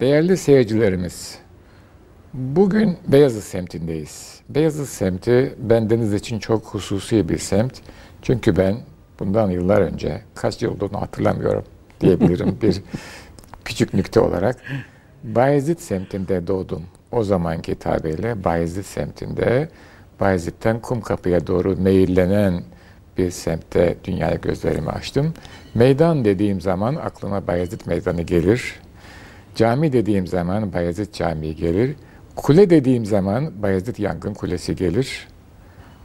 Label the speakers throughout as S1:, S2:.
S1: Değerli seyircilerimiz, bugün Beyazıt semtindeyiz. Beyazıt semti bendeniz için çok hususi bir semt. Çünkü ben bundan yıllar önce, kaç yıl olduğunu hatırlamıyorum diyebilirim bir küçük nükte olarak. Bayezid semtinde doğdum. O zamanki tabirle Bayezid semtinde, Bayezid'den Kumkapı'ya doğru meyillenen bir semtte dünyaya gözlerimi açtım. Meydan dediğim zaman aklıma Bayezid Meydanı gelir. Cami dediğim zaman Bayezid Camii gelir. Kule dediğim zaman Bayezid Yangın Kulesi gelir.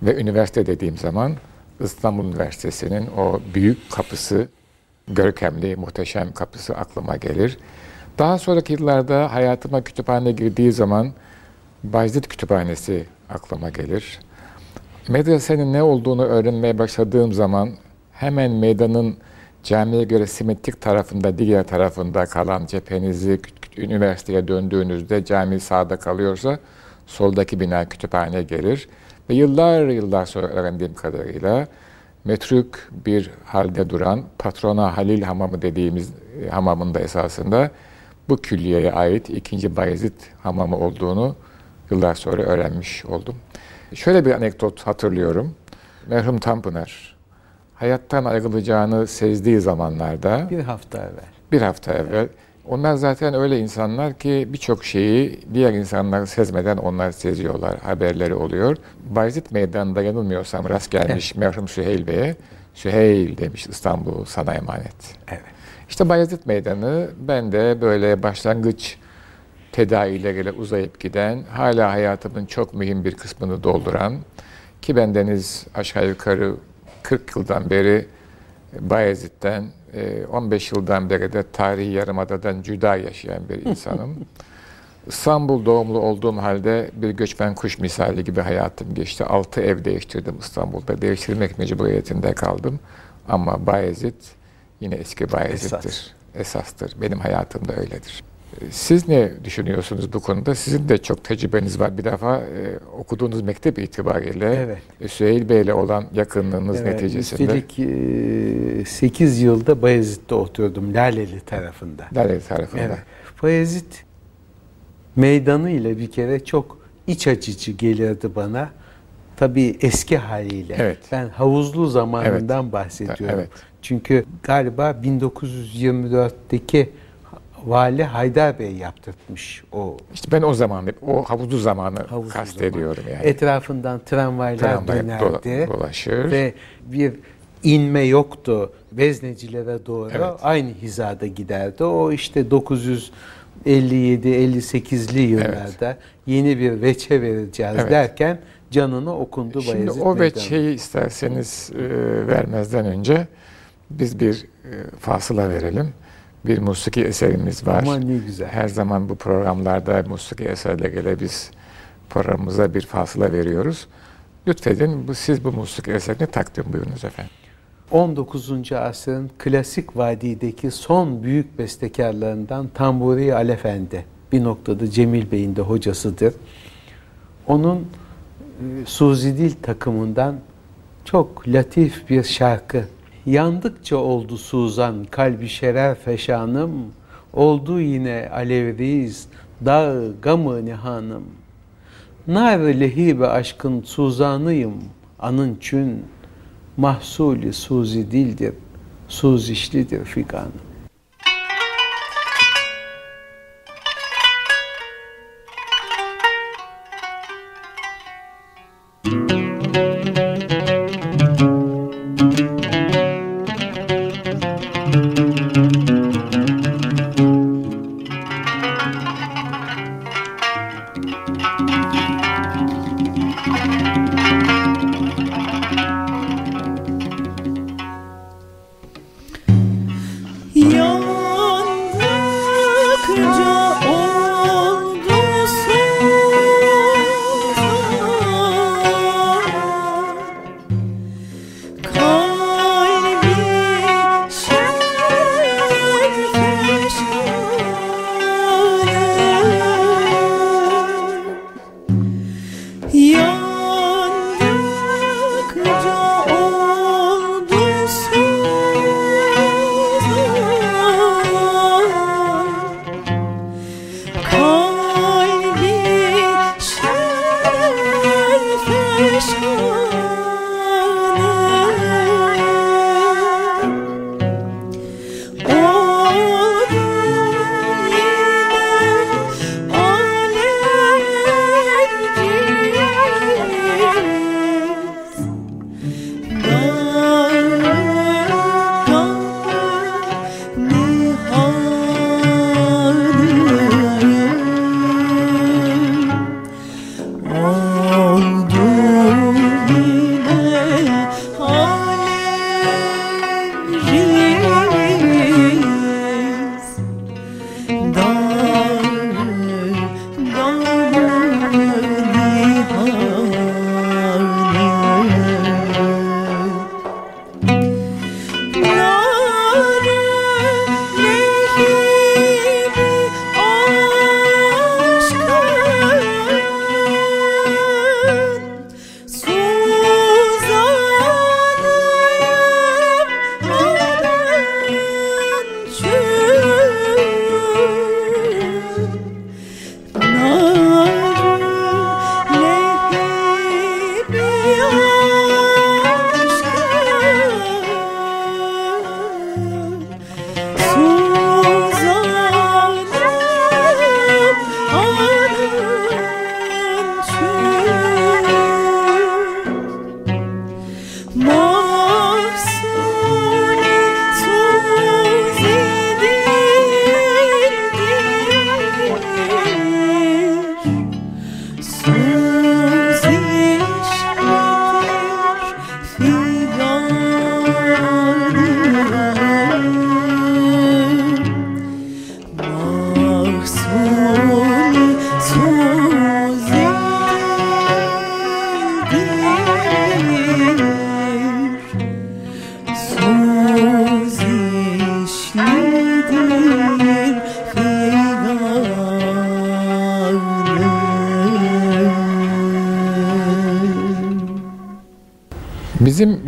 S1: Ve üniversite dediğim zaman İstanbul Üniversitesi'nin o büyük kapısı, görkemli, muhteşem kapısı aklıma gelir. Daha sonraki yıllarda hayatıma kütüphane girdiği zaman Bayezid Kütüphanesi aklıma gelir. Medresenin ne olduğunu öğrenmeye başladığım zaman hemen meydanın camiye göre simetrik tarafında, diğer tarafında kalan cephenizi üniversiteye döndüğünüzde cami sağda kalıyorsa soldaki bina kütüphane gelir. Ve yıllar yıllar sonra öğrendiğim kadarıyla metruk bir halde duran Patrona Halil Hamamı dediğimiz e, hamamında esasında bu külliyeye ait ikinci Bayezid Hamamı olduğunu yıllar sonra öğrenmiş oldum. Şöyle bir anekdot hatırlıyorum. Merhum Tanpınar hayattan ayrılacağını sezdiği zamanlarda
S2: bir hafta evvel.
S1: Bir hafta evvel. Onlar zaten öyle insanlar ki birçok şeyi diğer insanlar sezmeden onlar seziyorlar, haberleri oluyor. Bayezid Meydanı'nda yanılmıyorsam rast gelmiş evet. merhum Süheyl Bey'e, Süheyl demiş İstanbul sana emanet.
S2: Evet.
S1: İşte Bayezid Meydanı ben de böyle başlangıç tedavileriyle uzayıp giden, hala hayatımın çok mühim bir kısmını dolduran ki bendeniz aşağı yukarı 40 yıldan beri Bayezid'den, 15 yıldan beri de tarihi yarımadadan cüda yaşayan bir insanım. İstanbul doğumlu olduğum halde bir göçmen kuş misali gibi hayatım geçti. Altı ev değiştirdim İstanbul'da. Değiştirmek mecburiyetinde kaldım. Ama Bayezid yine eski Bayezid'dir. Esas. Esastır. Benim hayatımda öyledir. Siz ne düşünüyorsunuz bu konuda? Sizin de çok tecrübeniz var. Bir defa e, okuduğunuz mektep itibariyle evet. Süheyl Bey ile olan yakınlığınız evet, neticesinde.
S2: Üstelik e, 8 yılda Bayezid'de oturuyordum. Laleli tarafında.
S1: Laleli tarafında. Evet.
S2: Bayezid meydanı ile bir kere çok iç açıcı gelirdi bana. Tabii eski haliyle. Evet. Ben havuzlu zamanından evet. bahsediyorum. Evet. Çünkü galiba 1924'teki Vali Haydar Bey yaptırtmış o.
S1: İşte ben o zaman o havuzu zamanı havuzu kastediyorum
S2: zaman. yani. Etrafından tramvaylar Tramvay dönerdi. dolaşır. Ve bir inme yoktu veznecilere doğru. Evet. Aynı hizada giderdi. O işte 957-58'li yıllarda evet. yeni bir veçe vereceğiz evet. derken canını okundu
S1: Şimdi
S2: Bayezid
S1: o veçeyi isterseniz e, vermezden önce biz bir e, fasıla verelim bir musiki eserimiz var.
S2: Aman ne güzel.
S1: Her zaman bu programlarda musiki eserlerle biz programımıza bir fasıla veriyoruz. Lütfedin bu, siz bu musiki eserini takdim buyurunuz efendim.
S2: 19. asrın klasik vadideki son büyük bestekarlarından Tamburi Alefendi. Bir noktada Cemil Bey'in de hocasıdır. Onun e, Suzi Dil takımından çok latif bir şarkı Yandıkça oldu Suzan, kalbi şerer feşanım, oldu yine alevriz, dağ gamı nihanım. Nar lehibe aşkın suzanıyım, anın çün, mahsulü suzi dildir, suzişlidir figanım.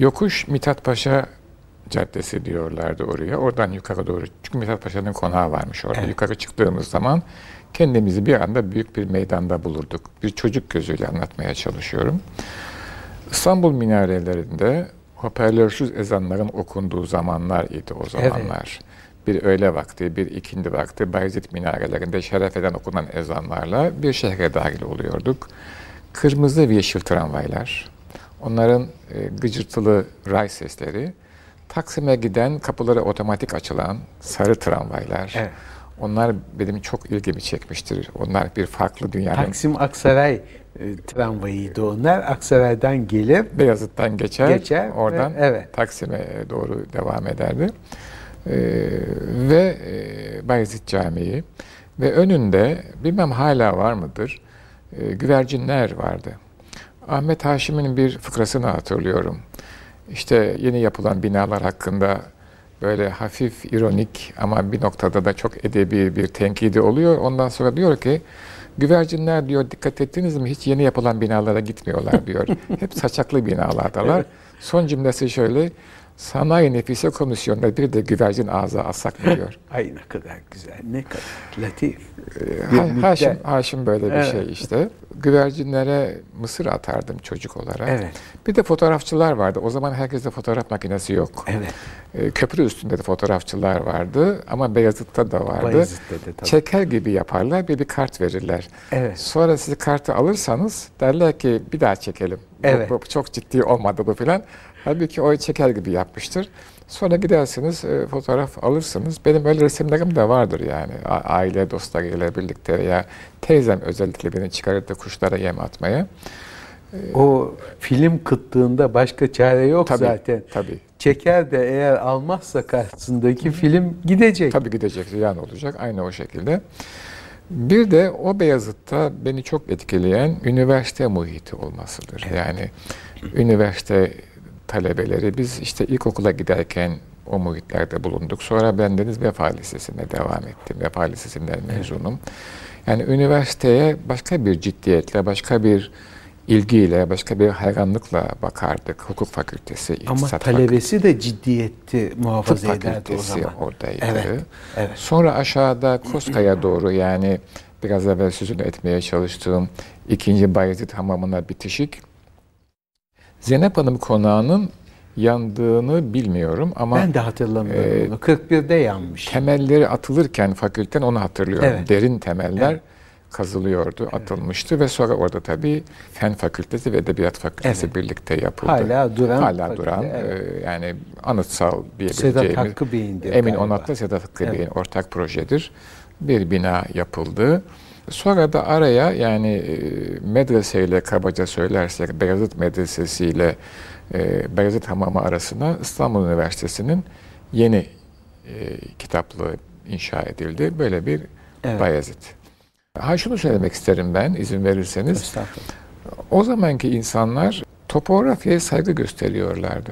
S1: yokuş Mithat Paşa Caddesi diyorlardı oraya. Oradan yukarı doğru. Çünkü Mithat Paşa'nın konağı varmış orada. Evet. Yukarı çıktığımız zaman kendimizi bir anda büyük bir meydanda bulurduk. Bir çocuk gözüyle anlatmaya çalışıyorum. İstanbul minarelerinde hoparlörsüz ezanların okunduğu zamanlar idi o zamanlar. Evet. Bir öğle vakti, bir ikindi vakti Bayezid minarelerinde şerefeden okunan ezanlarla bir şehre dahil oluyorduk. Kırmızı ve yeşil tramvaylar, onların e, gıcırtılı ray sesleri, Taksim'e giden kapıları otomatik açılan sarı tramvaylar, evet. Onlar benim çok ilgimi çekmiştir. Onlar bir farklı dünyanın...
S2: Taksim Aksaray e, tramvayıydı onlar. Aksaray'dan gelip
S1: Beyazıt'tan geçer, geçer oradan ve, evet. Taksim'e doğru devam ederdi. Ee, ve e, Bayezid Camii ve önünde bilmem hala var mıdır e, güvercinler vardı. Ahmet Haşim'in bir fıkrasını hatırlıyorum. İşte yeni yapılan binalar hakkında böyle hafif ironik ama bir noktada da çok edebi bir tenkidi oluyor. Ondan sonra diyor ki güvercinler diyor dikkat ettiniz mi hiç yeni yapılan binalara gitmiyorlar diyor. Hep saçaklı binalardalar. Son cümlesi şöyle Sanayi Nefise Komisyonu'nda bir de güvercin ağza alsak mı diyor.
S2: Ay ne kadar güzel, ne kadar latif.
S1: Ee, Haşim, Haşim böyle bir evet. şey işte. Güvercinlere mısır atardım çocuk olarak. Evet. Bir de fotoğrafçılar vardı. O zaman herkeste fotoğraf makinesi yok. Evet. Ee, köprü üstünde de fotoğrafçılar vardı ama Beyazıt'ta da vardı. Beyazıt'ta da tabii. Çeker gibi yaparlar bir bir kart verirler. Evet. Sonra siz kartı alırsanız derler ki bir daha çekelim. Evet. Bu, bu çok ciddi olmadı bu filan. Halbuki o çeker gibi yapmıştır. Sonra gidersiniz, e, fotoğraf alırsınız. Benim öyle resimlerim de vardır yani. A aile dostlarıyla birlikte ya teyzem özellikle beni çıkarırdı kuşlara yem atmaya.
S2: O film kıttığında başka çare yok
S1: tabii,
S2: zaten.
S1: Tabii.
S2: Çeker de eğer almazsa karşısındaki film gidecek.
S1: Tabii gidecek, ziyan olacak. Aynı o şekilde. Bir de o Beyazıt'ta beni çok etkileyen üniversite muhiti olmasıdır. Evet. Yani üniversite talebeleri biz işte ilkokula giderken o muhitlerde bulunduk. Sonra ben Deniz Vefa Lisesi'ne devam ettim. Vefa Lisesi'nden mezunum. Yani üniversiteye başka bir ciddiyetle, başka bir ilgiyle, başka bir hayranlıkla bakardık. Hukuk fakültesi,
S2: Ama talebesi fakültesi. de ciddiyetti muhafaza
S1: Tıp ederdi o zaman. oradaydı. Evet, evet. Sonra aşağıda Koskaya doğru yani biraz evvel sözünü etmeye çalıştığım ikinci Bayezid Hamamı'na bitişik Zeynep Hanım konağının yandığını bilmiyorum ama
S2: ben de hatırlamıyorum e, onu. 41'de yanmış.
S1: Temelleri atılırken fakülten onu hatırlıyorum. Evet. Derin temeller evet. kazılıyordu, evet. atılmıştı ve sonra orada tabii Fen Fakültesi ve Edebiyat Fakültesi evet. birlikte yapıldı.
S2: Hala duran.
S1: Hala fakülte, duran. Evet. E, yani anıtsal
S2: diyebileceğimiz. Sedat Hakkı Bey'indir
S1: Emin. Onat'la Sedat Hakkı evet. Bey'in ortak projedir. Bir bina yapıldı. Sonra da araya yani e, medreseyle kabaca söylersek Beyazıt Medresesi ile e, Beyazıt Hamamı arasında İstanbul Üniversitesi'nin yeni e, kitaplığı inşa edildi. Böyle bir evet. Bayezid. Ha şunu söylemek isterim ben izin verirseniz. O zamanki insanlar topografyaya saygı gösteriyorlardı.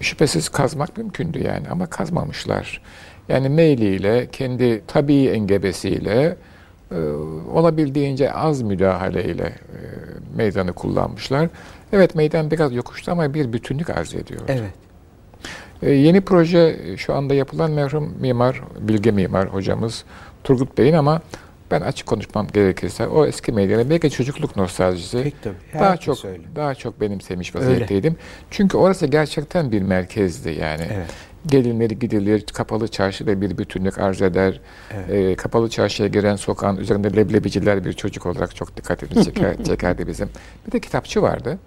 S1: Şüphesiz kazmak mümkündü yani ama kazmamışlar. Yani meyliyle, kendi tabii engebesiyle, olabildiğince az müdahaleyle e, meydanı kullanmışlar. Evet meydan biraz yokuştu ama bir bütünlük arz ediyor.
S2: Evet.
S1: E, yeni proje şu anda yapılan merhum mimar, bilge mimar hocamız Turgut Bey'in ama ben açık konuşmam gerekirse o eski meydanı belki çocukluk nostaljisi tabii. daha çok söyle. daha çok benimsemiş vaziyetteydim. Öyle. Çünkü orası gerçekten bir merkezdi yani. Evet gelinleri gidilir, kapalı çarşıda bir bütünlük arz eder. Evet. E, kapalı çarşıya giren sokağın üzerinde leblebiciler bir çocuk olarak çok dikkatini çeker, çekerdi bizim. Bir de kitapçı vardı.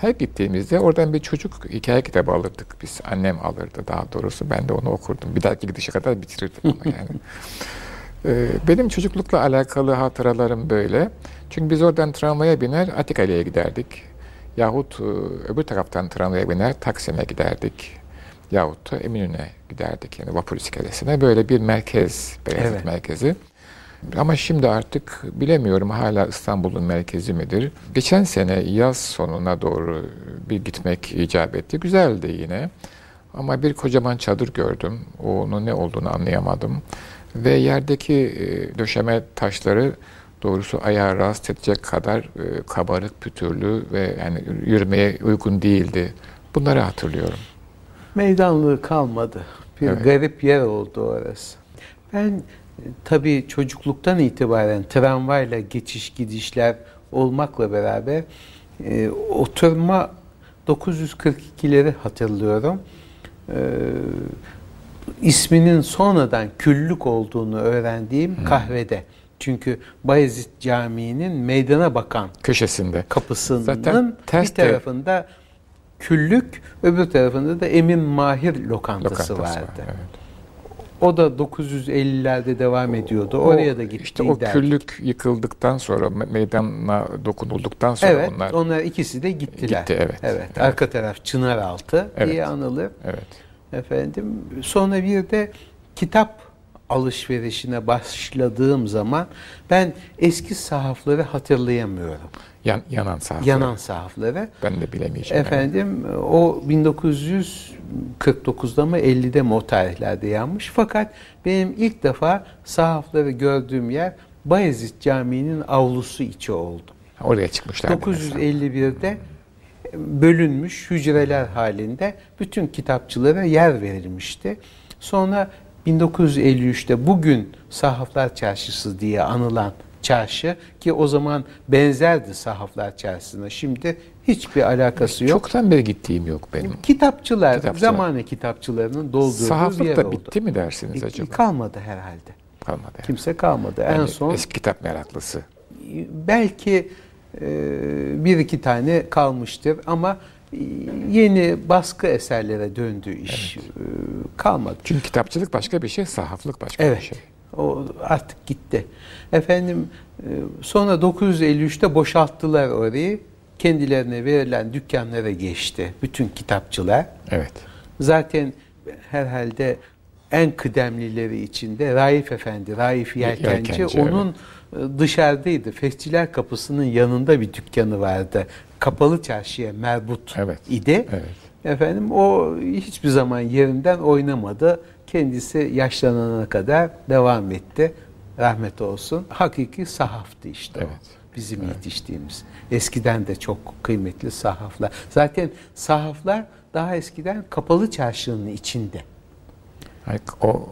S1: Her gittiğimizde oradan bir çocuk hikaye kitabı alırdık biz. Annem alırdı daha doğrusu. Ben de onu okurdum. Bir dahaki gidişe kadar bitirirdim onu yani. Ee, benim çocuklukla alakalı hatıralarım böyle. Çünkü biz oradan tramvaya biner Atikale'ye giderdik. Yahut e, öbür taraftan tramvaya biner Taksim'e giderdik yahut da Eminönü'ne giderdik yani vapur iskelesine. Böyle bir merkez, Beyazıt evet. merkezi. Ama şimdi artık bilemiyorum hala İstanbul'un merkezi midir? Geçen sene yaz sonuna doğru bir gitmek icap etti. Güzeldi yine. Ama bir kocaman çadır gördüm. Onun ne olduğunu anlayamadım. Ve yerdeki e, döşeme taşları doğrusu ayağı rahatsız edecek kadar e, kabarık, pütürlü ve yani yürümeye uygun değildi. Bunları hatırlıyorum.
S2: Meydanlığı kalmadı. Bir evet. garip yer oldu orası. Ben tabii çocukluktan itibaren tramvayla geçiş gidişler olmakla beraber e, oturma 942'leri hatırlıyorum. E, isminin sonradan küllük olduğunu öğrendiğim hmm. kahvede. Çünkü Bayezid Camii'nin meydana bakan
S1: köşesinde
S2: kapısının Zaten bir tarafında de... küllük, öbür tarafında da Emin Mahir lokantası, lokantası vardı. Var, evet. O da 950'lerde devam ediyordu. O, Oraya da gitti.
S1: İşte o küllük yıkıldıktan sonra meydana dokunulduktan sonra
S2: evet,
S1: onlar
S2: onlar ikisi de gittiler.
S1: Gitti evet.
S2: Evet. evet. Arka taraf Çınaraltı evet. diye anılır.
S1: Evet.
S2: Efendim sonra bir de kitap alışverişine başladığım zaman ben eski sahafları hatırlayamıyorum.
S1: Yan, yanan sahafları.
S2: Yanan sahafları.
S1: Ben de bilemeyeceğim.
S2: Efendim yani. o 1949'da mı 50'de mi o tarihlerde yanmış. Fakat benim ilk defa sahafları gördüğüm yer Bayezid Camii'nin avlusu içi oldu.
S1: Oraya çıkmışlar.
S2: 951'de bölünmüş hücreler halinde bütün kitapçılara yer verilmişti. Sonra 1953'te bugün Sahaflar Çarşısı diye anılan çarşı ki o zaman benzerdi Sahaflar Çarşısı'na. Şimdi hiçbir alakası yok.
S1: Çoktan beri gittiğim yok benim.
S2: Kitapçılar, Kitapçılar. zamanı kitapçılarının doldurduğu
S1: Sahaflık
S2: bir yer
S1: da bitti mi dersiniz acaba?
S2: Kalmadı herhalde.
S1: Kalmadı. Yani.
S2: Kimse kalmadı. Yani en son
S1: eski kitap meraklısı.
S2: Belki e, bir iki tane kalmıştır ama yeni baskı eserlere döndü iş. Evet. Kalmadı.
S1: Çünkü kitapçılık başka bir şey, sahaflık başka
S2: evet.
S1: bir şey.
S2: O artık gitti. Efendim e, sonra 953'te boşalttılar orayı. Kendilerine verilen dükkanlara geçti bütün kitapçılar.
S1: Evet.
S2: Zaten herhalde en kıdemlileri içinde Raif Efendi, Raif Yelkenci, Yelkenci onun evet. dışarıdaydı. Festival kapısının yanında bir dükkanı vardı kapalı çarşıya merbut
S1: evet.
S2: idi.
S1: Evet.
S2: Efendim o hiçbir zaman yerinden oynamadı. Kendisi yaşlanana kadar devam etti. Rahmet olsun. Hakiki sahaftı işte evet. o. Bizim evet. yetiştiğimiz. Eskiden de çok kıymetli sahaflar. Zaten sahaflar daha eskiden kapalı çarşının içinde.
S1: O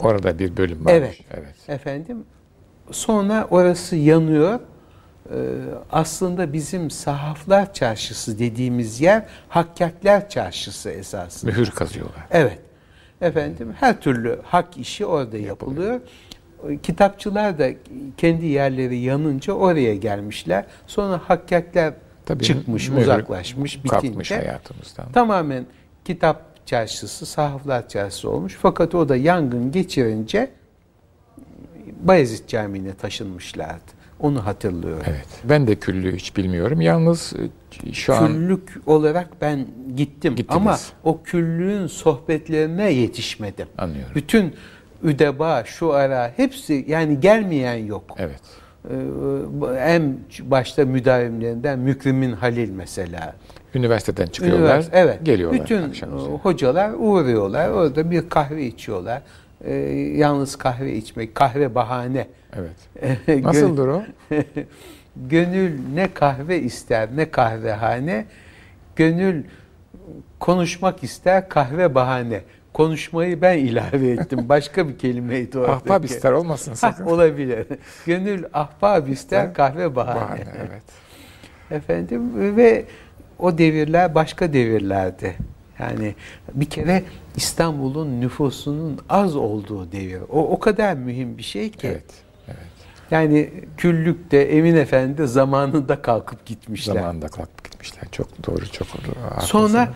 S1: orada bir bölüm var.
S2: Evet. evet. Efendim sonra orası yanıyor ee, aslında bizim sahaflar çarşısı dediğimiz yer hakkakler çarşısı esasında.
S1: Mühür kazıyorlar.
S2: Evet. Efendim her türlü hak işi orada yapılıyor. yapılıyor. Kitapçılar da kendi yerleri yanınca oraya gelmişler. Sonra hakkakler Tabii, çıkmış, uzaklaşmış, bitince
S1: hayatımızdan.
S2: tamamen kitap çarşısı, sahaflar çarşısı olmuş. Fakat o da yangın geçirince Bayezid Camii'ne taşınmışlardı. Onu hatırlıyorum.
S1: Evet. Ben de küllüğü hiç bilmiyorum. Yalnız e, şu
S2: an... Küllük olarak ben gittim. Gittiniz. Ama o küllüğün sohbetlerine yetişmedim.
S1: Anlıyorum.
S2: Bütün üdeba, şu ara hepsi yani gelmeyen yok.
S1: Evet.
S2: Ee, en başta müdavimlerinden Mükrimin Halil mesela.
S1: Üniversiteden çıkıyorlar, Üniversite,
S2: evet.
S1: geliyorlar.
S2: Bütün hocalar uğruyorlar, orada bir kahve içiyorlar. Ee, yalnız kahve içmek, kahve bahane
S1: Evet. Nasıldır o?
S2: Gönül ne kahve ister ne kahvehane. Gönül konuşmak ister kahve bahane. Konuşmayı ben ilave ettim. Başka bir kelimeydi o.
S1: Ahbap ister olmasın sakın.
S2: Ha, olabilir. Gönül ahbap ister kahve bahane. bahane
S1: evet.
S2: Efendim ve o devirler başka devirlerdi. Yani bir kere İstanbul'un nüfusunun az olduğu devir. O o kadar mühim bir şey ki.
S1: Evet. Evet.
S2: Yani küllükte Emin Efendi zamanında kalkıp gitmişler.
S1: Zamanında kalkıp gitmişler. Çok doğru, çok doğru.
S2: Sonra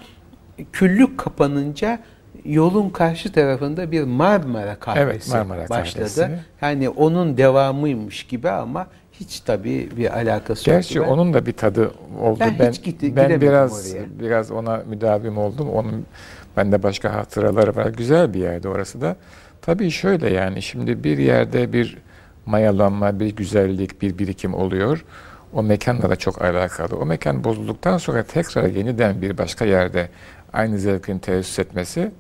S2: küllük kapanınca yolun karşı tarafında bir Marmara kahvesi evet, Marmara başladı. Kahvesi. Yani onun devamıymış gibi ama hiç tabii bir alakası
S1: yok. Gerçi onun da bir tadı oldu. Ben, ben hiç gitti, ben biraz oraya. biraz ona müdavim oldum. Onun bende başka hatıraları var. Güzel bir yerde orası da. Tabii şöyle yani şimdi bir yerde bir mayalanma, bir güzellik, bir birikim oluyor. O mekanla da çok alakalı. O mekan bozulduktan sonra tekrar yeniden bir başka yerde aynı zevkin teessüs etmesi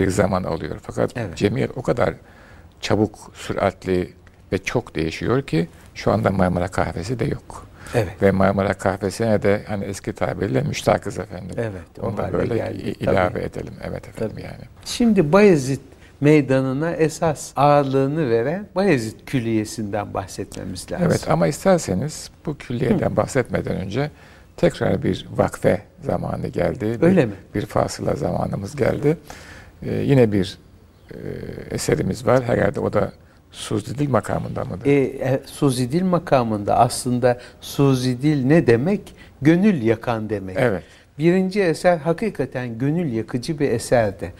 S1: bir zaman alıyor. Fakat evet. cemiyet o kadar çabuk, süratli ve çok değişiyor ki şu anda Marmara kahvesi de yok. Evet. Ve Marmara kahvesine de hani eski tabirle müştakız efendim. Evet. Onu da böyle geldi, ilave tabii. edelim. Evet efendim tabii. yani.
S2: Şimdi Bayezid meydanına esas ağırlığını veren Bayezid Külliyesi'nden bahsetmemiz lazım.
S1: Evet ama isterseniz bu külliyeden bahsetmeden önce tekrar bir vakfe zamanı geldi.
S2: Öyle bir, mi?
S1: Bir fasıla zamanımız geldi. Ee, yine bir e, eserimiz var. Herhalde o da Suzidil makamında mıdır?
S2: E, e, Suzidil makamında aslında Suzidil ne demek? Gönül yakan demek.
S1: Evet.
S2: Birinci eser hakikaten gönül yakıcı bir eserdi.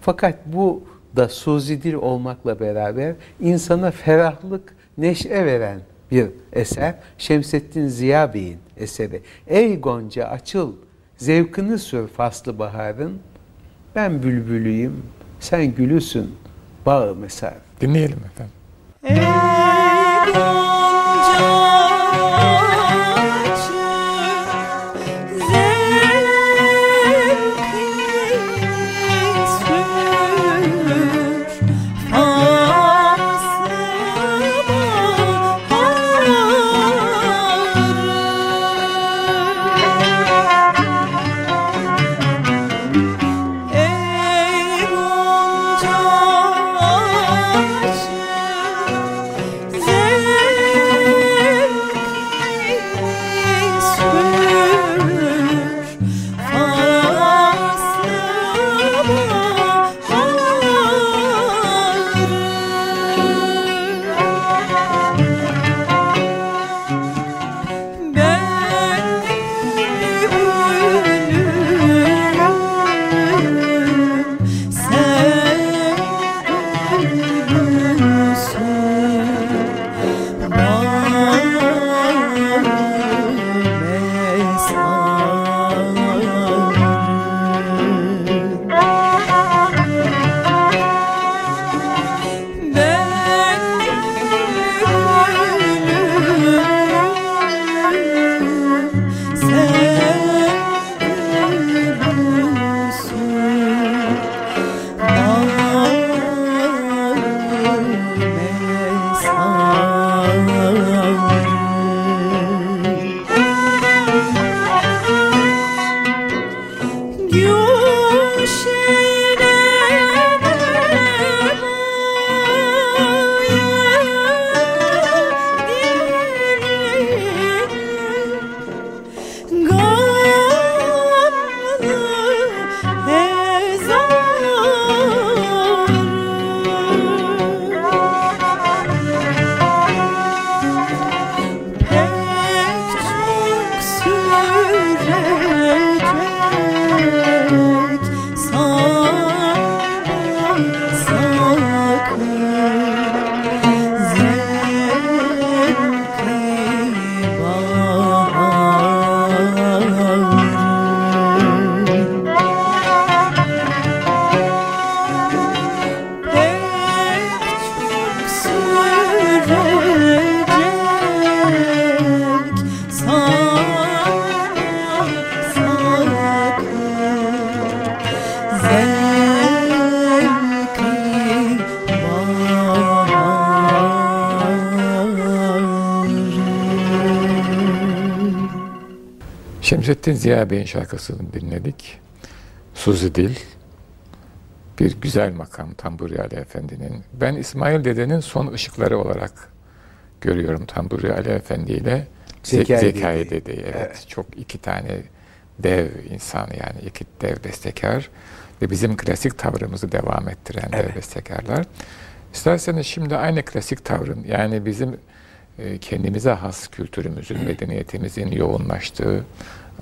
S2: Fakat bu da Suzidil olmakla beraber insana ferahlık, neşe veren bir eser. Şemsettin Ziya Bey'in eseri. Ey Gonca açıl, zevkini sür faslı baharın. Ben bülbülüyüm, sen gülüsün, bağı mesar.
S1: Dinleyelim efendim.
S3: Ey
S1: Şemsettin Ziya Bey'in şarkısını dinledik. Suzi Dil, bir güzel makam Tamburi Ali Efendi'nin. Ben İsmail Dede'nin son ışıkları olarak görüyorum Tamburi Ali Efendi ile Zekai, Zekai Dede'yi. Evet, evet. Çok iki tane dev insan yani iki dev bestekar ve bizim klasik tavrımızı devam ettiren evet. dev bestekarlar. İsterseniz şimdi aynı klasik tavrın yani bizim e, kendimize has kültürümüzün, medeniyetimizin yoğunlaştığı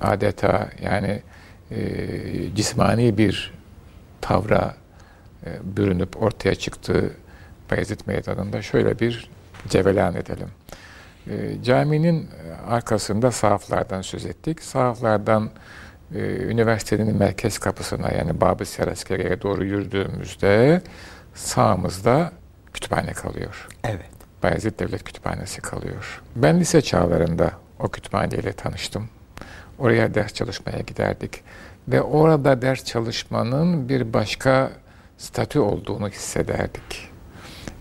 S1: adeta yani e, cismani bir tavra e, bürünüp ortaya çıktığı Beyazıt Meydanı'nda şöyle bir cevelan edelim. E, caminin arkasında sahaflardan söz ettik. Sahaflardan e, üniversitenin merkez kapısına yani Babı Seraskeri'ye doğru yürüdüğümüzde sağımızda kütüphane kalıyor.
S2: Evet.
S1: Bayezid Devlet Kütüphanesi kalıyor. Ben lise çağlarında o kütüphaneyle tanıştım. Oraya ders çalışmaya giderdik. ve orada ders çalışmanın bir başka statü olduğunu hissederdik.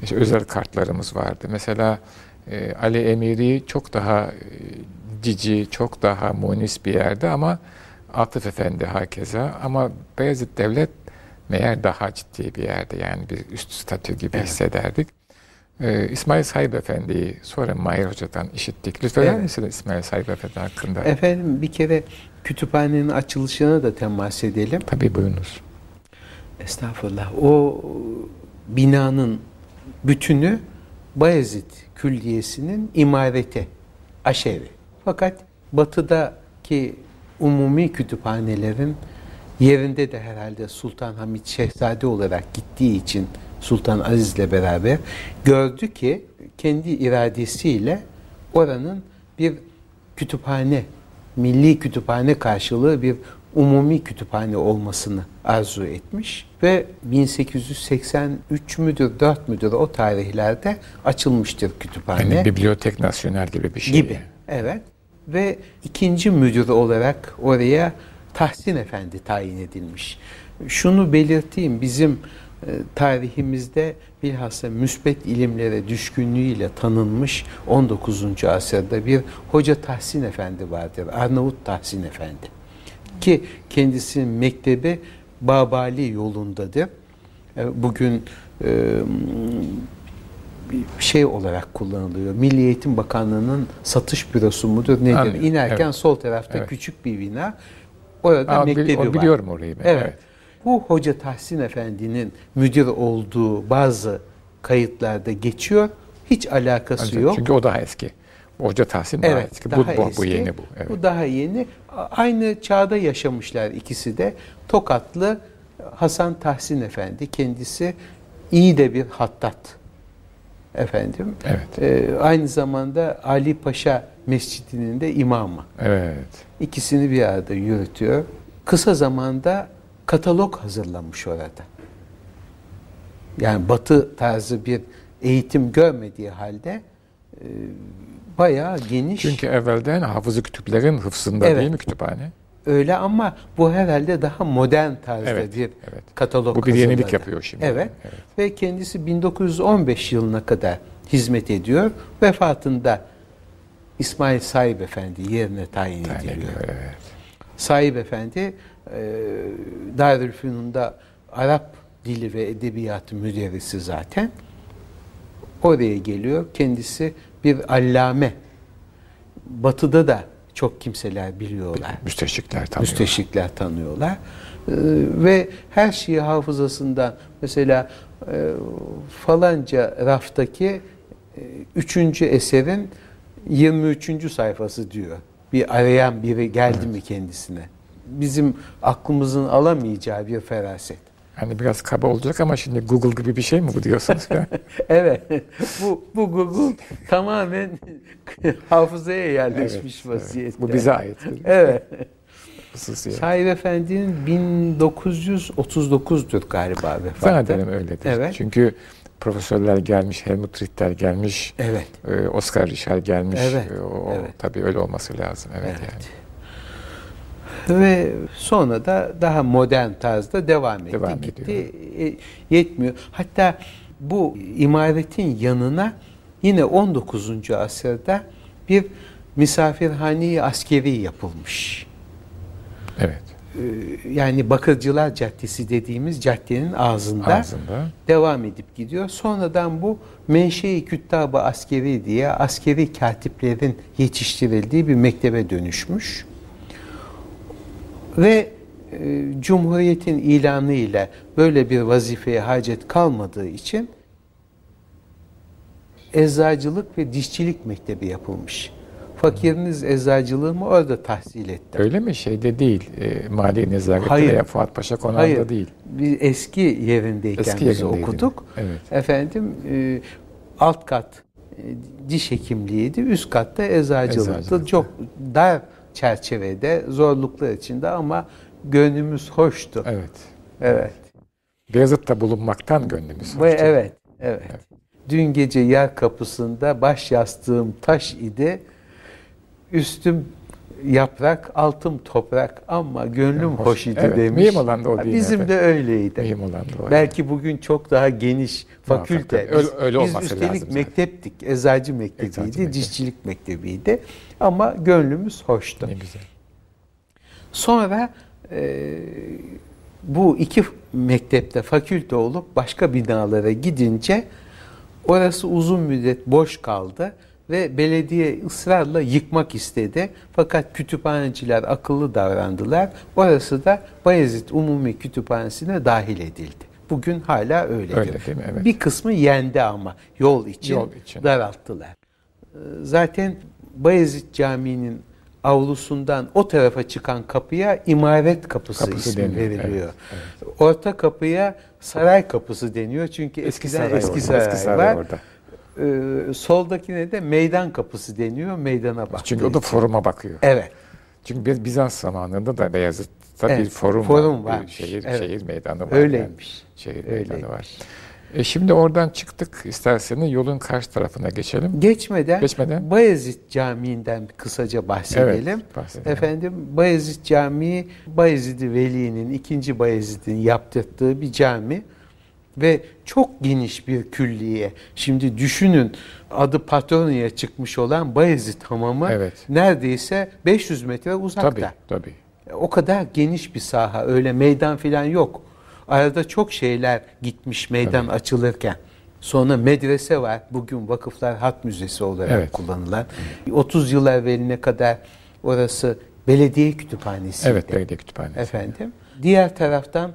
S1: İşte özel kartlarımız vardı. Mesela e, Ali Emiri çok daha e, cici, çok daha munis bir yerde ama Atıf Efendi hakeza ama Beyazıt Devlet meğer daha ciddi bir yerde yani bir üst statü gibi evet. hissederdik. Ee, İsmail Said Efendi'yi sonra Mahir Hoca'dan işittik. Lütfen evet. misiniz İsmail Said Efendi hakkında?
S2: Efendim bir kere kütüphanenin açılışına da temas edelim.
S1: Tabii buyurunuz.
S2: Estağfurullah. O binanın bütünü Bayezid Külliyesi'nin imareti, aşevi. Fakat batıdaki umumi kütüphanelerin yerinde de herhalde Sultan Hamid Şehzade olarak gittiği için Sultan Aziz ile beraber gördü ki kendi iradesiyle oranın bir kütüphane, milli kütüphane karşılığı bir umumi kütüphane olmasını arzu etmiş ve 1883 müdür 4 müdür o tarihlerde açılmıştır kütüphane.
S1: Yani bibliotek nasyonel gibi bir şey.
S2: Gibi. Evet. Ve ikinci müdür olarak oraya Tahsin Efendi tayin edilmiş. Şunu belirteyim bizim tarihimizde bilhassa müsbet ilimlere düşkünlüğüyle tanınmış 19. asırda bir Hoca Tahsin Efendi vardır. Arnavut Tahsin Efendi. Ki kendisinin mektebi Babali yolundadır. E, bugün e, şey olarak kullanılıyor. Milli Eğitim Bakanlığı'nın satış bürosu mudur nedir? Anladım. İnerken evet. sol tarafta evet. küçük bir bina. Orada Aa, mektebi
S1: var. Biliyorum orayı ben.
S2: Evet. evet. Bu Hoca Tahsin Efendi'nin müdür olduğu bazı kayıtlarda geçiyor. Hiç alakası
S1: Ancak,
S2: yok.
S1: Çünkü o daha eski. Hoca Tahsin daha evet, eski. Daha bu, eski. bu yeni bu.
S2: Evet. Bu daha yeni. Aynı çağda yaşamışlar ikisi de. Tokatlı Hasan Tahsin Efendi kendisi iyi de bir hattat efendim.
S1: Evet.
S2: Ee, aynı zamanda Ali Paşa Mescidi'nin de imamı.
S1: Evet.
S2: İkisini bir arada yürütüyor. Kısa zamanda katalog hazırlanmış orada. Yani batı tarzı bir eğitim görmediği halde e, bayağı geniş.
S1: Çünkü evvelden hafızı kütüplerin hıfzında evet. değil mi kütüphane?
S2: Öyle ama bu herhalde daha modern tarzda
S1: evet,
S2: bir
S1: evet.
S2: katalog
S1: Bu bir hazırladı. yenilik yapıyor şimdi.
S2: Evet. evet. Ve kendisi 1915 yılına kadar hizmet ediyor. Vefatında İsmail Sahip Efendi yerine tayin ediliyor. Evet. Sahip Efendi Darülfünun'da Arap dili ve edebiyatı müderrisi zaten. Oraya geliyor. Kendisi bir allame. Batı'da da çok kimseler biliyorlar.
S1: Müsteşrikler tanıyorlar.
S2: Müsteşrikler tanıyorlar. Ee, ve her şeyi hafızasından mesela e, falanca raftaki e, üçüncü eserin 23. sayfası diyor. Bir arayan biri geldi evet. mi kendisine? Bizim aklımızın alamayacağı bir feraset.
S1: Hani biraz kaba olacak ama şimdi Google gibi bir şey mi bu diyorsunuz?
S2: evet. Bu, bu Google tamamen hafızaya yerleşmiş evet, vaziyette.
S1: Evet. Bu bize ait.
S2: Evet. Sahip Efendi'nin 1939'dur galiba vefatı.
S1: Zannederim öyledir. Evet. Çünkü profesörler gelmiş, Helmut Ritter gelmiş,
S2: evet.
S1: E, Oscar Richard gelmiş.
S2: Evet.
S1: E, o,
S2: evet.
S1: Tabii öyle olması lazım. Evet, evet. yani.
S2: Ve sonra da daha modern tarzda devam etti. Devam gitti. E, yetmiyor. Hatta bu imaretin yanına yine 19. asırda bir misafirhane askeri yapılmış.
S1: Evet.
S2: E, yani Bakırcılar Caddesi dediğimiz caddenin ağzında,
S1: ağzında
S2: devam edip gidiyor. Sonradan bu Menşe-i Küttab-ı Askeri diye askeri katiplerin yetiştirildiği bir mektebe dönüşmüş. Ve e, Cumhuriyet'in ilanı ile böyle bir vazifeye hacet kalmadığı için eczacılık ve dişçilik mektebi yapılmış. Fakiriniz eczacılığı mı orada tahsil etti.
S1: Öyle mi? Şeyde değil. E, Mali Nezaketi Hayır. veya Fuat Paşa konağında Hayır. değil.
S2: Biz eski yerindeyken eski biz okuduk.
S1: Evet.
S2: Efendim e, alt kat e, diş hekimliğiydi. Üst katta eczacılıktı. Eczacılık. Çok dar çerçevede, zorluklar içinde ama gönlümüz hoştu.
S1: Evet.
S2: Evet.
S1: Beyazıt'ta bulunmaktan gönlümüz hoştu.
S2: Ve evet, evet, evet. Dün gece yer kapısında baş yastığım taş idi. Üstüm yaprak altım toprak ama gönlüm hoş, hoş idi
S1: evet,
S2: demiş.
S1: Mühim olan da o değil.
S2: Bizim
S1: efendim.
S2: de öyleydi.
S1: Mühim olan da o.
S2: Belki yani. bugün çok daha geniş fakülte.
S1: Öyle, öyle
S2: biz, biz üstelik
S1: lazım
S2: mekteptik. Eczacı mektebiydi, Eczacı dişçilik mektebiydi. Ama gönlümüz hoştu.
S1: Ne güzel.
S2: Sonra e, bu iki mektepte fakülte olup başka binalara gidince orası uzun müddet boş kaldı ve belediye ısrarla yıkmak istedi. Fakat kütüphaneciler akıllı davrandılar. Orası da Bayezid Umumi Kütüphanesi'ne dahil edildi. Bugün hala öyledir.
S1: Öyle değil mi? Evet.
S2: Bir kısmı yendi ama yol için, yol için. daralttılar. Ee, zaten Bayezid Camii'nin avlusundan o tarafa çıkan kapıya imaret kapısı, kapısı ismi deniyor. veriliyor. Evet, evet. Orta kapıya saray kapısı deniyor. Çünkü eski eskiden saray eski saray, eski saray var. Orada. Ee, soldakine de meydan kapısı deniyor. Meydana bakıyor.
S1: Çünkü o da foruma bakıyor.
S2: Evet.
S1: Çünkü biz Bizans zamanında da Beyazıt'ta evet, bir forum,
S2: forum
S1: var. Bir şehir, evet. şehir meydanı var.
S2: Öyleymiş.
S1: Yani. Şehir Öyleymiş. meydanı var. E şimdi oradan çıktık. İsterseniz yolun karşı tarafına geçelim.
S2: Geçmeden, Geçmeden Bayezid Camii'nden kısaca bahsedelim.
S1: Evet, bahsedelim.
S2: Efendim Bayezid Camii Bayezid Veli'nin ikinci Bayezid'in yaptırdığı bir cami ve çok geniş bir külliye. Şimdi düşünün adı Patronya'ya çıkmış olan Bayezid Hamamı evet. neredeyse 500 metre uzakta.
S1: Tabii, tabii.
S2: O kadar geniş bir saha. Öyle meydan falan yok. Arada çok şeyler gitmiş meydan tabii. açılırken. Sonra medrese var. Bugün Vakıflar Hat Müzesi olarak evet. kullanılan. 30 yıl evveline kadar orası belediye kütüphanesi.
S1: Evet, belediye kütüphanesi.
S2: Efendim. Diğer taraftan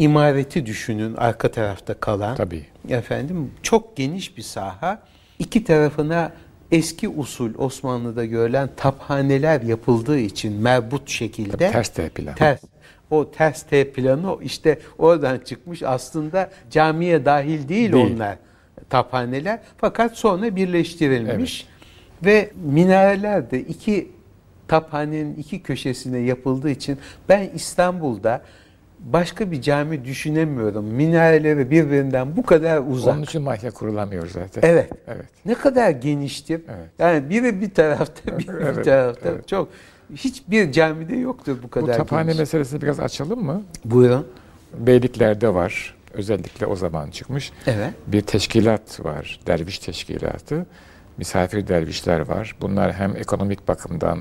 S2: imareti düşünün arka tarafta kalan.
S1: Tabii.
S2: Efendim çok geniş bir saha. İki tarafına eski usul Osmanlı'da görülen taphaneler yapıldığı için merbut şekilde. Tabii,
S1: ters T plan.
S2: Ters. O ters T planı işte oradan çıkmış. Aslında camiye dahil değil, değil. onlar taphaneler. Fakat sonra birleştirilmiş. Evet. Ve minareler de iki taphanenin iki köşesine yapıldığı için ben İstanbul'da başka bir cami düşünemiyorum. Minareleri birbirinden bu kadar uzak.
S1: Onun için mahya kurulamıyor zaten.
S2: Evet.
S1: Evet.
S2: Ne kadar geniştir. Evet. Yani biri bir tarafta, biri evet, bir tarafta. Evet. Çok hiçbir camide yoktur bu kadar.
S1: Bu taphane geniş. meselesini biraz açalım mı?
S2: Buyurun.
S1: Beyliklerde var. Özellikle o zaman çıkmış.
S2: Evet.
S1: Bir teşkilat var. Derviş teşkilatı. Misafir dervişler var. Bunlar hem ekonomik bakımdan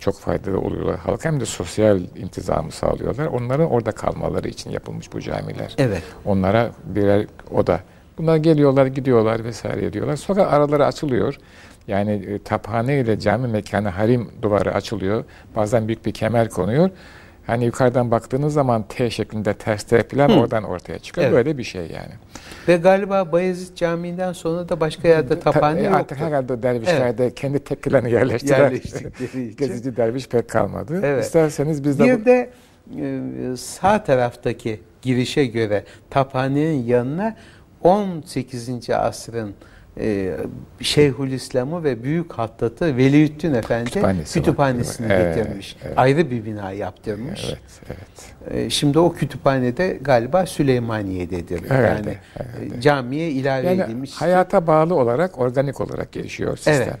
S1: çok faydalı oluyorlar halka hem de sosyal intizamı sağlıyorlar. Onların orada kalmaları için yapılmış bu camiler.
S2: Evet.
S1: Onlara birer oda. Bunlar geliyorlar, gidiyorlar vesaire ediyorlar. Sonra araları açılıyor. Yani e, taphane ile cami mekanı harim duvarı açılıyor. Bazen büyük bir kemer konuyor. Hani yukarıdan baktığınız zaman T şeklinde ters T plan oradan ortaya çıkıyor. Evet. Böyle bir şey yani.
S2: Ve galiba Bayezid Camii'nden sonra da başka yerde taphane yoktu.
S1: Artık herhalde dervişler evet. kendi tek planı yerleştiler. Gezici derviş pek kalmadı. Evet. İsterseniz biz
S2: de... Bir bu... de e, sağ taraftaki girişe göre taphanenin yanına 18. asrın e, Şeyhülislam'ı ve Büyük Hattat'ı Veliüddin Efendi Kütüphanesi kütüphanesini evet, getirmiş. Evet. Ayrı bir bina yaptırmış.
S1: Evet, evet.
S2: E, şimdi o kütüphanede galiba Süleymaniye'dedir.
S1: Herhalde,
S2: yani herhalde. camiye ilave yani edilmiş.
S1: Hayata bağlı olarak, organik olarak gelişiyor sistem.
S2: Evet.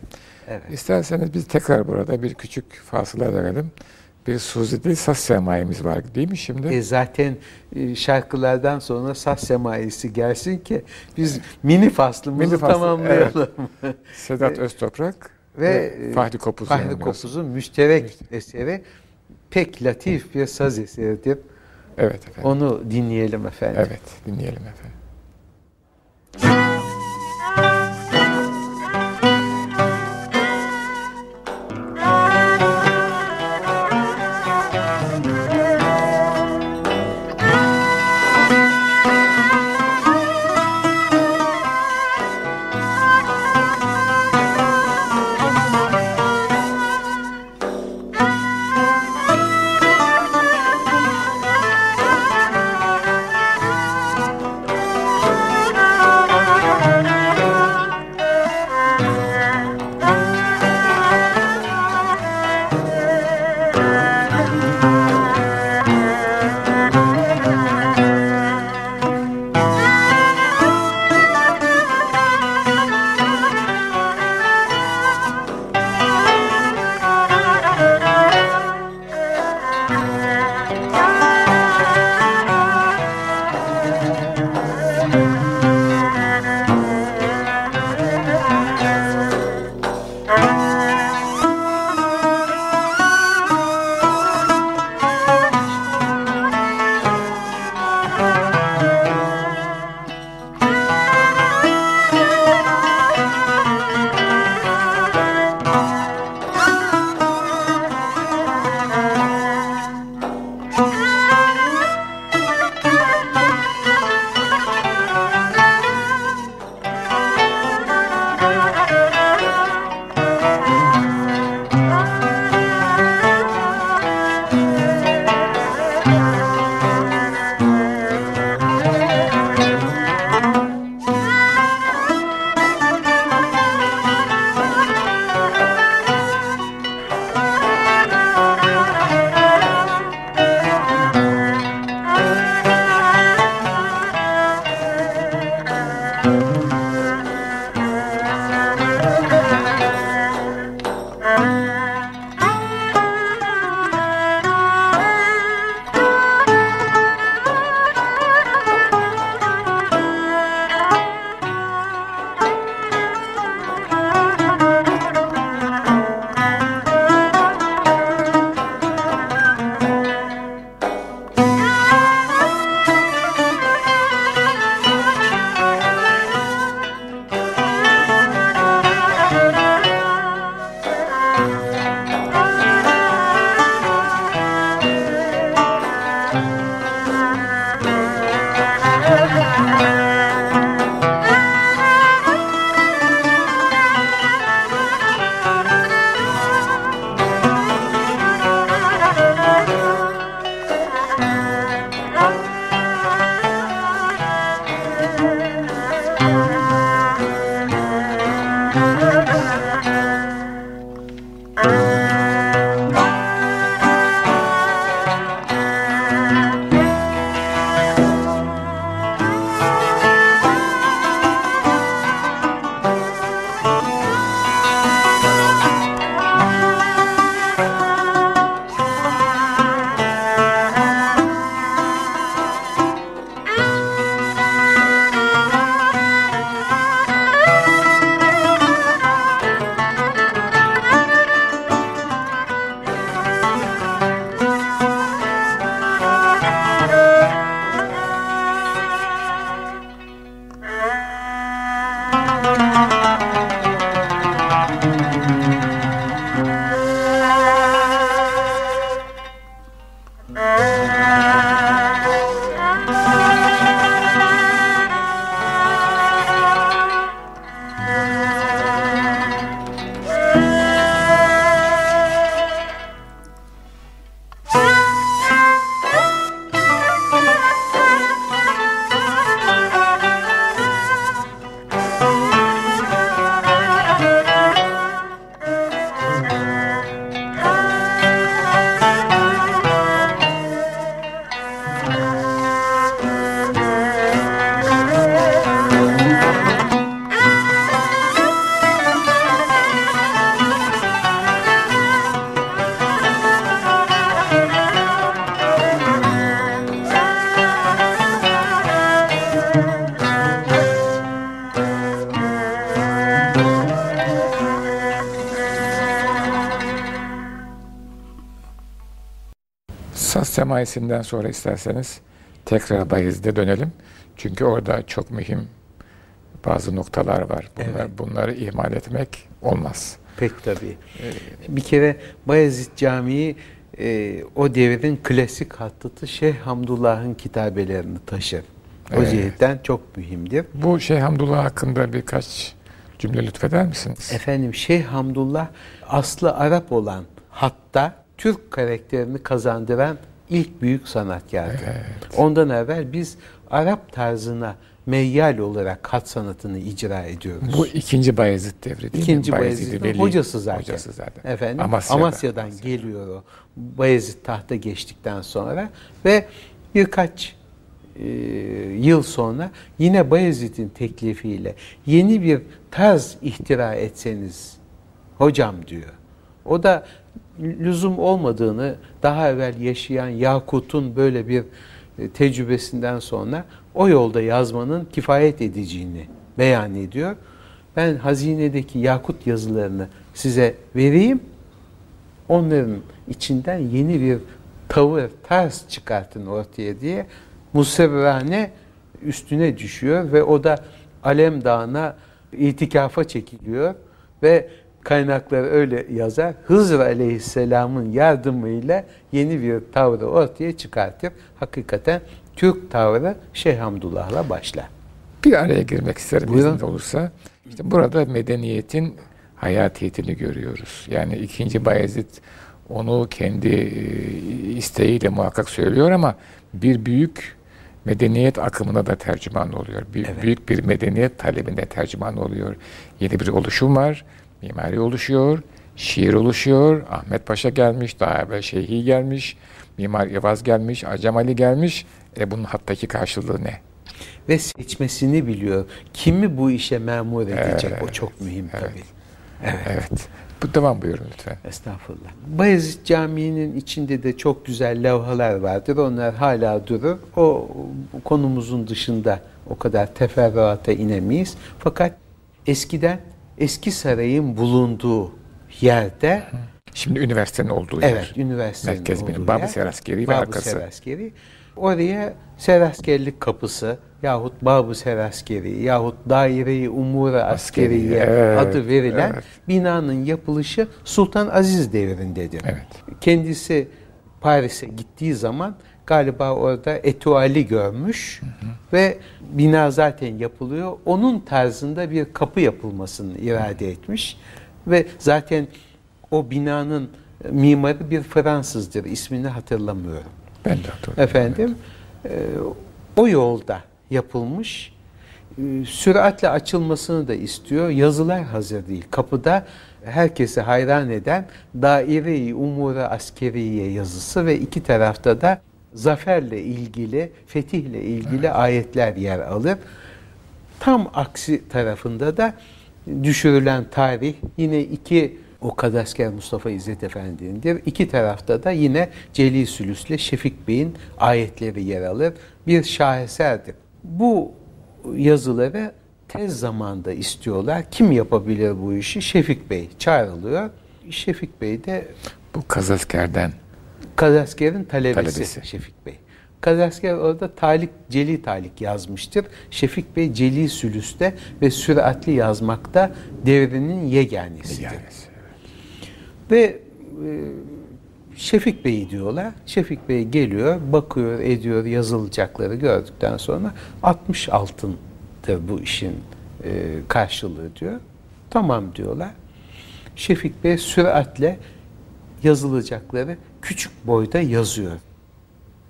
S2: Evet.
S1: İsterseniz biz tekrar burada bir küçük fasıla verelim bir Suzi değil saz semayemiz var değil mi şimdi?
S2: E zaten e, şarkılardan sonra saz semayesi gelsin ki biz mini faslımızı mini faslı, tamamlayalım.
S1: Evet. Sedat Öztoprak ve, ve Fahri Kopuz'un
S2: Fahri Kopuz'un müşterek eseri pek latif bir saz eseridir.
S1: Evet efendim.
S2: Onu dinleyelim efendim.
S1: Evet dinleyelim efendim. Ah. Semaisinden sonra isterseniz tekrar Bayezid'e dönelim. Çünkü orada çok mühim bazı noktalar var. Bunlar, evet. Bunları ihmal etmek olmaz.
S2: Pek tabii. Ee, bir kere Bayezid Camii e, o devrin klasik hattatı Şeyh Hamdullah'ın kitabelerini taşır. O evet. cihetten çok mühimdir.
S1: Bu Şeyh Hamdullah hakkında birkaç cümle lütfeder misiniz?
S2: Efendim Şeyh Hamdullah aslı Arap olan hatta Türk karakterini kazandıran ilk büyük sanatkardı. Evet. Ondan evvel biz Arap tarzına meyyal olarak kat sanatını icra ediyoruz.
S1: Bu ikinci Bayezid devri değil
S2: ikinci
S1: mi?
S2: Bayezid Bayezid'in hocası zaten. Hocası zaten. Efendim, Amasya'dan, Amasya'dan, Amasya'dan geliyor o. Bayezid tahta geçtikten sonra ve birkaç e, yıl sonra yine Bayezid'in teklifiyle yeni bir tarz ihtira etseniz hocam diyor. O da lüzum olmadığını daha evvel yaşayan Yakut'un böyle bir e, tecrübesinden sonra o yolda yazmanın kifayet edeceğini beyan ediyor. Ben hazinedeki Yakut yazılarını size vereyim. Onların içinden yeni bir tavır, ters çıkartın ortaya diye Musevvane üstüne düşüyor ve o da Alem Dağı'na itikafa çekiliyor ve kaynaklar öyle yazar. Hızr Aleyhisselam'ın yardımıyla yeni bir tavrı ortaya çıkartır. Hakikaten Türk tavrı Şeyh Hamdullah'la başlar.
S1: Bir araya girmek isterim Buyurun. olursa. İşte burada medeniyetin hayatiyetini görüyoruz. Yani ikinci Bayezid onu kendi e, isteğiyle muhakkak söylüyor ama bir büyük medeniyet akımına da tercüman oluyor. Bir, evet. Büyük bir medeniyet talebinde tercüman oluyor. Yeni bir oluşum var Mimari oluşuyor, şiir oluşuyor, Ahmet Paşa gelmiş, daha evvel Şeyhi gelmiş, Mimar Yavaz gelmiş, Acem Ali gelmiş. E bunun hattaki karşılığı ne?
S2: Ve seçmesini biliyor. Kimi bu işe memur edecek evet, o çok mühim evet. tabii.
S1: Evet. evet. Bu devam buyurun lütfen.
S2: Estağfurullah. Bayezid Camii'nin içinde de çok güzel levhalar vardır. Onlar hala durur. O konumuzun dışında o kadar teferruata inemeyiz. Fakat eskiden eski sarayın bulunduğu yerde
S1: Şimdi üniversitenin olduğu yer.
S2: Evet, üniversitenin
S1: Merkez olduğu Babı yer. Seraskeri ve Babı arkası.
S2: Seraskeri. Oraya Seraskerlik kapısı yahut Babı Seraskeri yahut Daire-i Umura Askeriye evet, adı verilen evet. binanın yapılışı Sultan Aziz devrindedir. Evet. Kendisi Paris'e gittiği zaman galiba orada etuali görmüş hı hı. ve bina zaten yapılıyor. Onun tarzında bir kapı yapılmasını irade etmiş ve zaten o binanın mimarı bir Fransızdır. İsmini hatırlamıyorum.
S1: Ben de hatırlıyorum.
S2: Efendim e, o yolda yapılmış. E, süratle açılmasını da istiyor. Yazılar hazır değil. Kapıda herkesi hayran eden Daire-i Umura Askeriye yazısı ve iki tarafta da zaferle ilgili, fetihle ilgili evet. ayetler yer alır. Tam aksi tarafında da düşürülen tarih yine iki o Kadasker Mustafa İzzet Efendi'nindir. İki tarafta da yine Celil Sülüs'le Şefik Bey'in ayetleri yer alır. Bir şaheserdir. Bu yazıları tez zamanda istiyorlar. Kim yapabilir bu işi? Şefik Bey çağrılıyor. Şefik Bey de
S1: bu Kazasker'den
S2: Kazasker'in talebesi, talebesi Şefik Bey. Kazasker orada Talik, Celi Talik yazmıştır. Şefik Bey Celi Sülüs'te ve süratli yazmakta devrinin yeganesidir. Yeganesi, Ve e, Şefik Bey diyorlar. Şefik Bey geliyor, bakıyor, ediyor yazılacakları gördükten sonra 60 altındır bu işin e, karşılığı diyor. Tamam diyorlar. Şefik Bey süratle yazılacakları küçük boyda yazıyor.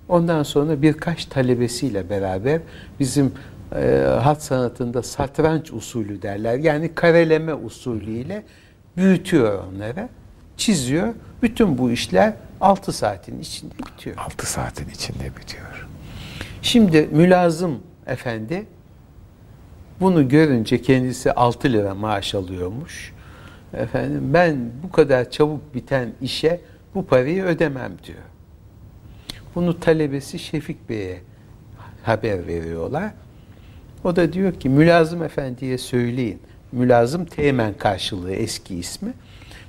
S2: Ondan sonra birkaç talebesiyle beraber bizim e, hat sanatında satranç usulü derler. Yani kareleme usulüyle büyütüyor onları, çiziyor. Bütün bu işler 6 saatin içinde bitiyor.
S1: 6 saatin içinde bitiyor.
S2: Şimdi mülazım efendi bunu görünce kendisi 6 lira maaş alıyormuş. Efendim ben bu kadar çabuk biten işe bu parayı ödemem diyor. Bunu talebesi Şefik Bey'e haber veriyorlar. O da diyor ki Mülazım Efendi'ye söyleyin. Mülazım Teğmen karşılığı eski ismi.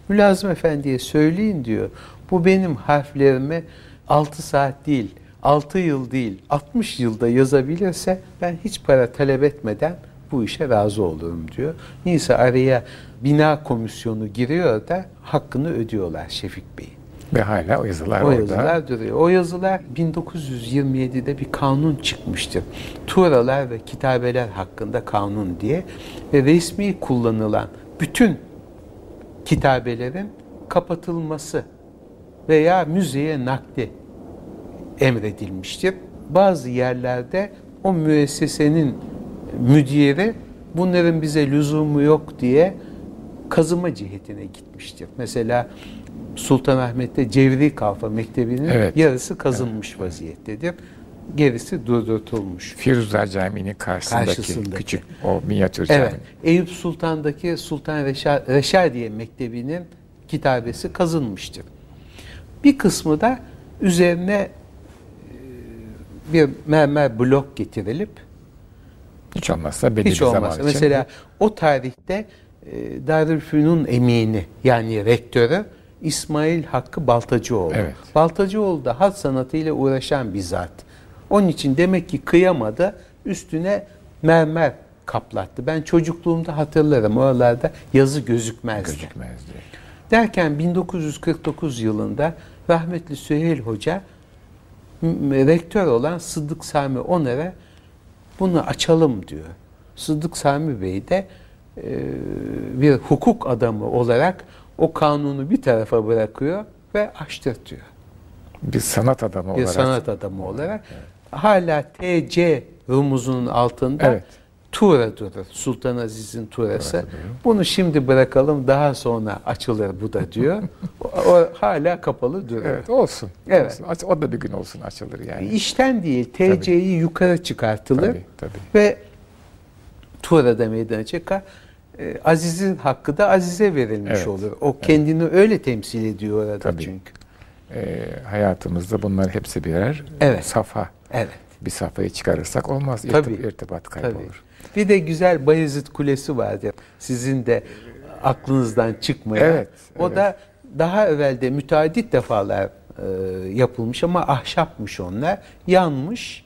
S2: Mülazım Efendi'ye söyleyin diyor. Bu benim harflerimi 6 saat değil, 6 yıl değil, 60 yılda yazabilirse ben hiç para talep etmeden bu işe razı olurum diyor. Neyse araya bina komisyonu giriyor da hakkını ödüyorlar Şefik Bey.
S1: Ve hala o yazılar
S2: o
S1: orada.
S2: yazılar duruyor. O yazılar 1927'de bir kanun çıkmıştır. Tuğralar ve kitabeler hakkında kanun diye ve resmi kullanılan bütün kitabelerin kapatılması veya müzeye nakli emredilmiştir. Bazı yerlerde o müessesenin müdiri bunların bize lüzumu yok diye kazıma cihetine gitmiştir. Mesela Sultanahmet'te Cevri Kalfa Mektebi'nin evet. yarısı kazınmış evet. vaziyettedir. Gerisi durdurtulmuş.
S1: Firuzlar Camii'nin karşısındaki, karşısındaki küçük o minyatür cami. Evet.
S2: Eyüp Sultan'daki Sultan Reşa, Reşadiye Mektebi'nin kitabesi kazınmıştır. Bir kısmı da üzerine e, bir mermer blok getirilip
S1: hiç olmazsa belli
S2: hiç olmazsa, zaman Mesela için. o tarihte e, Darülfünun emini yani rektörü İsmail Hakkı Baltacıoğlu. Evet. Baltacıoğlu da hat sanatıyla uğraşan bir zat. Onun için demek ki kıyamadı üstüne mermer kaplattı. Ben çocukluğumda hatırlarım oralarda yazı gözükmezdi. Gözükmezdi. Derken 1949 yılında rahmetli Süheyl Hoca rektör olan Sıddık Sami Oner'e bunu açalım diyor. Sıddık Sami Bey de e, bir hukuk adamı olarak o kanunu bir tarafa bırakıyor ve açtırtıyor.
S1: Bir sanat adamı
S2: bir
S1: olarak.
S2: Bir sanat adamı olarak. Evet. Hala TC rumuzunun altında evet. Tura durur. Sultan Aziz'in Turası. Bunu şimdi bırakalım daha sonra açılır bu da diyor. o, o hala kapalı duruyor.
S1: Evet olsun. Evet. Olsun. O da bir gün olsun açılır yani.
S2: İşten değil TC'yi yukarı çıkartılır. Tabii, tabii. Ve Tura'da meydana çıkar. Ee, Aziz'in hakkı da Aziz'e verilmiş evet. olur. O kendini evet. öyle temsil ediyor orada Tabii. çünkü.
S1: E, hayatımızda bunlar hepsi birer evet. safa. Evet. Bir safhayı çıkarırsak olmaz. Tabii. İrtibat kaybolur. Tabii.
S2: Bir de güzel Bayezid Kulesi vardır. Sizin de aklınızdan çıkmayan. Evet. O evet. da daha evvelde müteadit defalar e, yapılmış ama ahşapmış onlar. Yanmış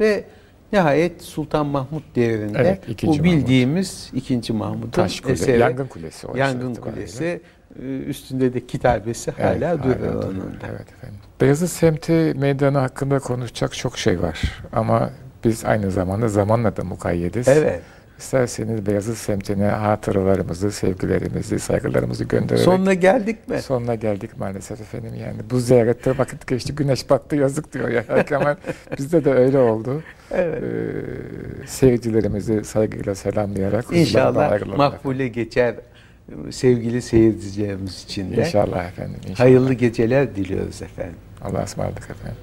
S2: ve Nihayet Sultan Mahmut devrinde evet, bu bildiğimiz Mahmut. 2. Mahmut'un
S1: eseri Yangın Kulesi.
S2: Yangın Kulesi e, üstünde de kitabesi evet, hala duruyor onun.
S1: Evet efendim. Beyazıt semti meydanı hakkında konuşacak çok şey var ama biz aynı zamanda zamanla da mukayyediz. Evet. İsterseniz Beyazıt semtine hatıralarımızı, sevgilerimizi, saygılarımızı göndererek...
S2: Sonuna geldik mi?
S1: Sonuna geldik maalesef efendim yani. Bu ziyarette vakit geçti, güneş battı, yazık diyor ya Kemal. Bizde de öyle oldu. Evet. Ee, seyircilerimizi saygıyla selamlayarak...
S2: İnşallah makbule geçer sevgili seyircilerimiz için de.
S1: İnşallah efendim. Inşallah.
S2: Hayırlı geceler diliyoruz efendim.
S1: Allah'a ısmarladık efendim.